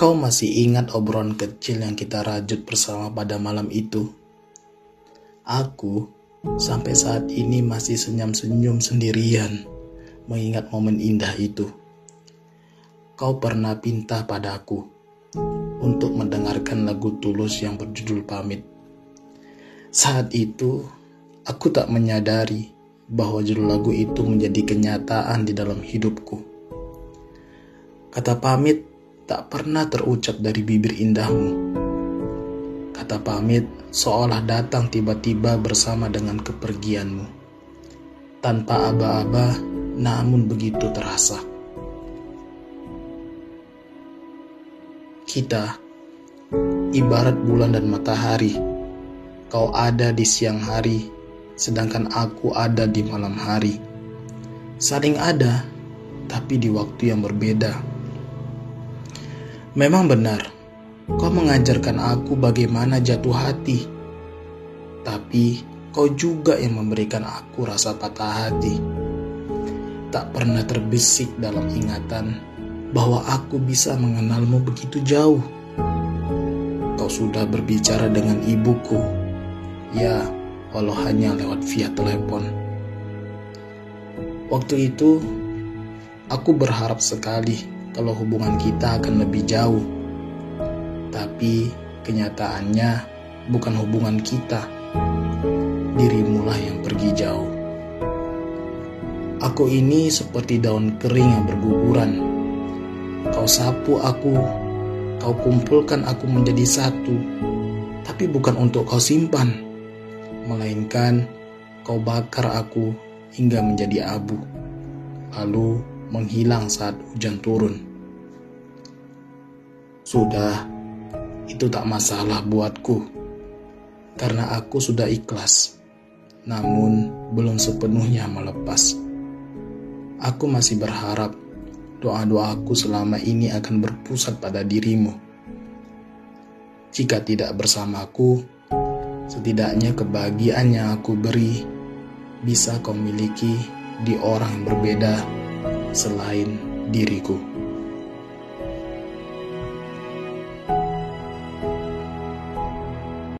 Kau masih ingat obrolan kecil yang kita rajut bersama pada malam itu? Aku sampai saat ini masih senyum-senyum sendirian mengingat momen indah itu. Kau pernah pinta padaku untuk mendengarkan lagu tulus yang berjudul pamit. Saat itu, aku tak menyadari bahwa judul lagu itu menjadi kenyataan di dalam hidupku. Kata pamit tak pernah terucap dari bibir indahmu. Kata pamit seolah datang tiba-tiba bersama dengan kepergianmu. Tanpa aba-aba, namun begitu terasa. Kita ibarat bulan dan matahari. Kau ada di siang hari, sedangkan aku ada di malam hari. Saling ada, tapi di waktu yang berbeda. Memang benar, kau mengajarkan aku bagaimana jatuh hati. Tapi kau juga yang memberikan aku rasa patah hati. Tak pernah terbisik dalam ingatan bahwa aku bisa mengenalmu begitu jauh. Kau sudah berbicara dengan ibuku, ya, walau hanya lewat via telepon. Waktu itu, aku berharap sekali kalau hubungan kita akan lebih jauh. Tapi kenyataannya bukan hubungan kita. Dirimulah yang pergi jauh. Aku ini seperti daun kering yang berguguran. Kau sapu aku, kau kumpulkan aku menjadi satu. Tapi bukan untuk kau simpan, melainkan kau bakar aku hingga menjadi abu. Lalu menghilang saat hujan turun. Sudah, itu tak masalah buatku, karena aku sudah ikhlas, namun belum sepenuhnya melepas. Aku masih berharap doa-doaku selama ini akan berpusat pada dirimu. Jika tidak bersamaku, setidaknya kebahagiaan yang aku beri bisa kau miliki di orang yang berbeda selain diriku.